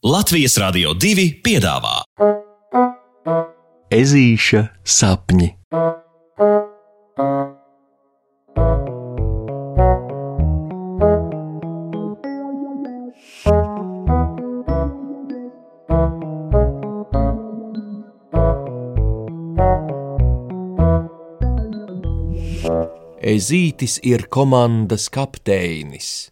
Latvijas Rādio 2 piedāvā Ezīša sapņi. Ezītis ir komandas kapteinis.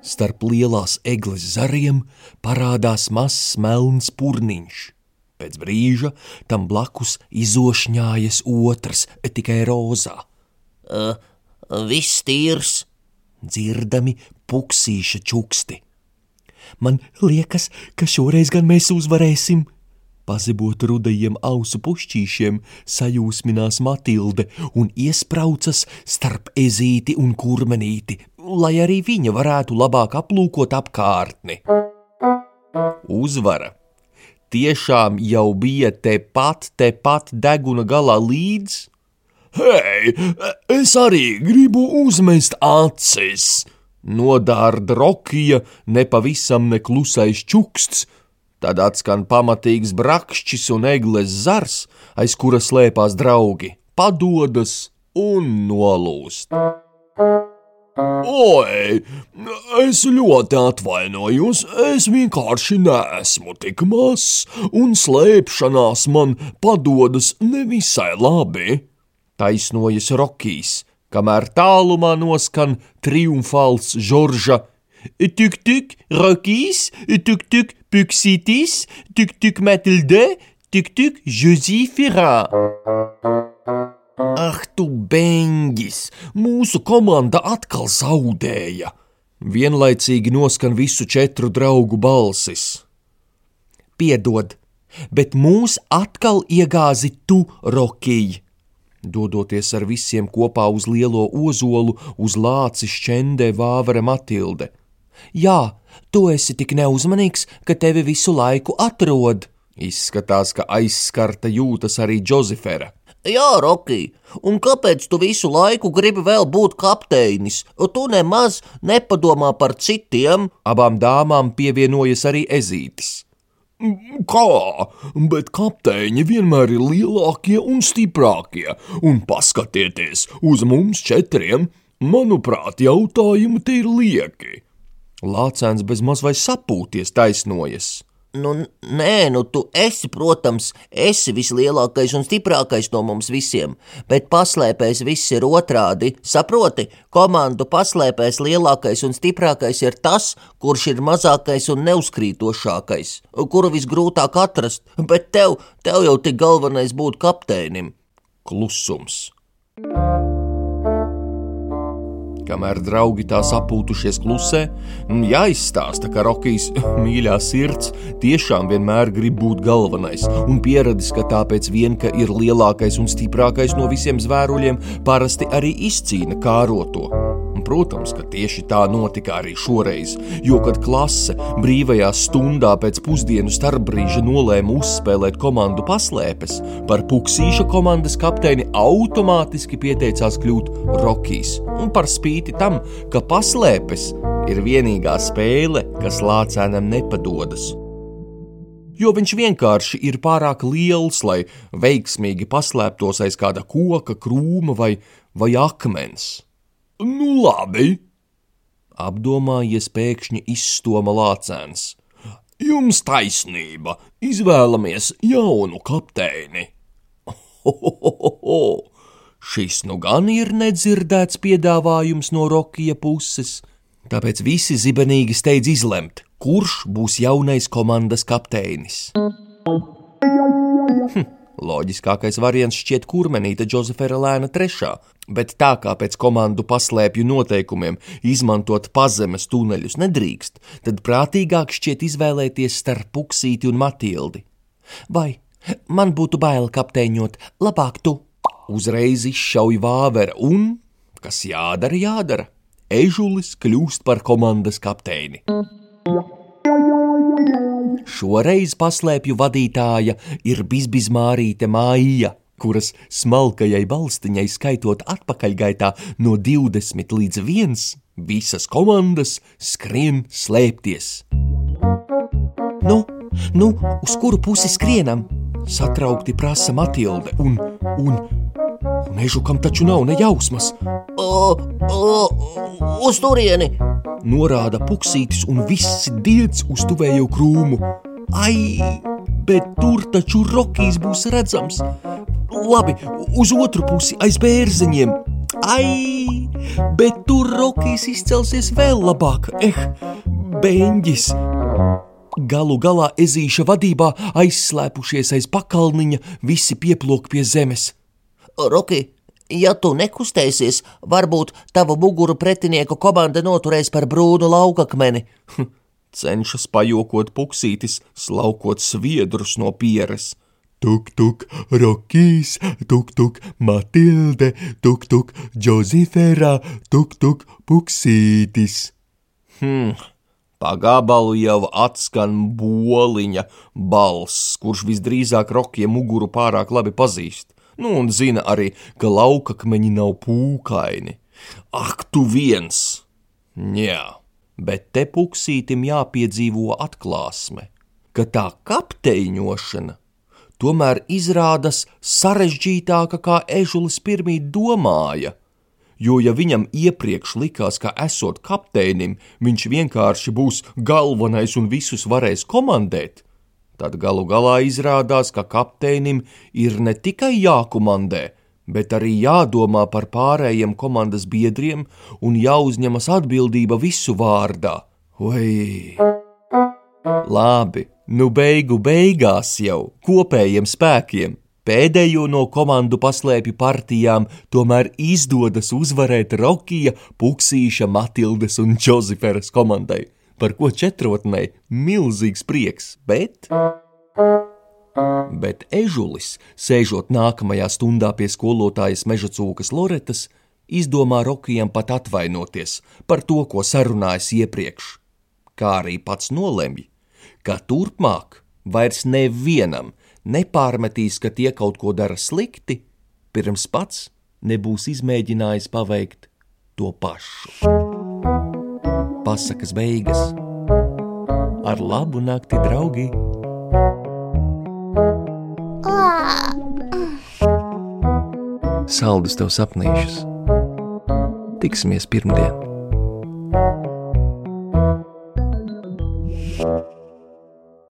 Starp lielās eglis zariem parādās mazs melns purniņš. Pēc brīža tam blakus izošņājas otrs, tikai rozā. Uh, viss tīrs, Dzirdami puksīša čuksti. Man liekas, ka šoreiz gan mēs uzvarēsim. Pazibot rudajiem ausu pušķīšiem, sajūsminās Matilde un iespraucas starp ezīti un kurmenīti, lai arī viņa varētu labāk aplūkot apkārtni. Uzvara! Tiešām jau bija tepat, tepat deguna galā līdz. Hei, es arī gribu uzmest acis! Nodārda Rokija, nepavisam neklusais čuksts, tad atskan pamatīgs brakšķis un egles zars, aiz kura slēpās draugi, padodas un nolūst. Oi, es ļoti atvainojos, es vienkārši neesmu tik mazs, un slēpšanās man padodas nevisai labi. Taisnojas Rokijs, kamēr tālumā noskan triumfāls Žorža. Tuk tuk, Rokijs, tuk tuk, Puksītis, tuk tuk, Matilde, tuk tuk, Josifira. Ah, tu beņģis! Mūsu komanda atkal zaudēja! Vienlaicīgi noskan visu četru draugu balsis. Piedod, bet mūs atkal iegāzi tu, Rokija! Dodoties ar visiem kopā uz lielo ozolu, uz lāci šķendē vāvera Matilde. Jā, tu esi tik neuzmanīgs, ka tevi visu laiku atrod. Izskatās, ka aizskarta jūtas arī Džozefera. Jā, Roki, un kāpēc tu visu laiku gribi vēl būt kapteinis? Tu nemaz nepadomā par citiem. Abām dāmām pievienojas arī ezītis. Kā? Bet kapteiņi vienmēr ir lielākie un stiprākie, un paskatieties uz mums četriem, manuprāt, jautājumi tie ir lieki. Lācēns bez maz vai sapūties taisnojas. Nu, nē, nu tu esi, protams, esi vislielākais un stiprākais no mums visiem, bet paslēpējs viss ir otrādi. Saproti, komandu paslēpējs lielākais un stiprākais ir tas, kurš ir mazākais un neuzkrītošākais, kuru visgrūtāk atrast, bet tev, tev jau tik galvenais būt kapteinim. Klusums. Kamēr draugi tā sapūtušies klusē, jāizstāsta, ka Rokijs mīļā sirds tiešām vienmēr grib būt galvenais un pieradis, ka tāpēc vien, ka ir lielākais un stiprākais no visiem zvēruļiem, parasti arī izcīna kāroto. Protams, ka tieši tā notika arī šoreiz, jo, kad klase brīvajā stundā pēc pusdienu starpbrīža nolēma uzspēlēt komandu paslēpes, par puksīša komandas kapteini automātiski pieteicās kļūt Rokijs. Un par spīti tam, ka paslēpes ir vienīgā spēle, kas lācēnam nepadodas jo viņš vienkārši ir pārāk liels, lai veiksmīgi paslēptos aiz kāda koka, krūma vai, vai akmens. Nu, labi, apdomājies pēkšņi izstoma lācēns. Jums taisnība, izvēlamies jaunu kapteini. Ho, ho, ho, ho. Šis nu gan ir nedzirdēts piedāvājums no Rokija puses, tāpēc visi zibenīgi steidz izlemt, kurš būs jaunais komandas kapteinis. Hm. Loģiskākais variants šķiet kurmenīte Džozefera lēna trešā, bet tā kā pēc komandu paslēpju noteikumiem izmantot pazemes tuneļus nedrīkst, tad prātīgāk šķiet izvēlēties starp puksīti un matildi. Vai man būtu bail kapteiņot, labāk tu? Uzreiz izšauj vāvera un, kas jādara, jādara. Ežulis kļūst par komandas kapteini. Šoreiz paslēpju vadītāja ir bizbizmārīte Māja, kuras smalkajai balstiņai skaitot atpakaļgaitā no 20 līdz 1, Visas komandas skrien slēpties. Nu, nu, uz kuru pusi skrienam? Satraukti prasa Matilde, un, un, un Ežukam taču nav ne jausmas. O, o, uz turieni! Norāda puksītis, un visi diedz uz tuvējo krūmu. Ai, bet tur taču Rokijs būs redzams. Labi, uz otru pusi aiz bērziņiem. Ai, bet tur Rokijs izcelsies vēl labāk. Eh, beņģis! Galu galā ezīša vadībā aizslēpušies aiz pakalniņa, visi pieplūk pie zemes. Roki, ja tu nekustēsies, varbūt tavu muguru pretinieku komanda noturēs par brūnu laukakmeni. Cenšas pajokot puksītis, slaukot sviedrus no pieres. Tuk, tuk, Rokijs, tuk, tuk, Matilde, tuk, tuk, Džozefera, tuk, tuk, puksītis. Hmm, Pagabalu jau atskan boliņa balss, kurš visdrīzāk rokiem muguru pārāk labi pazīst. Nu, un zina arī, ka laukakmeņi nav pūkaini. Ak, tu viens! Jā, bet te puksītim jāpiedzīvo atklāsme, ka tā kapteiņošana tomēr izrādās sarežģītāka, kā ežulis pirmīt domāja jo ja viņam iepriekš likās, ka esot kapteinim, viņš vienkārši būs galvenais un visus varēs komandēt, tad galu galā izrādās, ka kapteinim ir ne tikai jākomandē, bet arī jādomā par pārējiem komandas biedriem un jāuzņemas atbildība visu vārdā. Vai! Labi, nu beigu beigās jau kopējiem spēkiem Pēdējo no komandu paslēpju partijām tomēr izdodas uzvarēt Rokija, Puksīša, Matildes un Džozeferas komandai, par ko četrotnei milzīgs prieks, bet... Bet ežulis, sēžot nākamajā stundā pie skolotājas meža cūkas Loretas, izdomā Rokijam pat atvainoties par to, ko sarunājis iepriekš, kā arī pats nolemj, ka turpmāk vairs nevienam nepārmetīs, ka tie kaut ko dara slikti, pirms pats nebūs izmēģinājis paveikt to pašu. Pasakas beigas ar labu nakti, draugi! Saldus tev sapnīšus! Tiksimies pirmdien!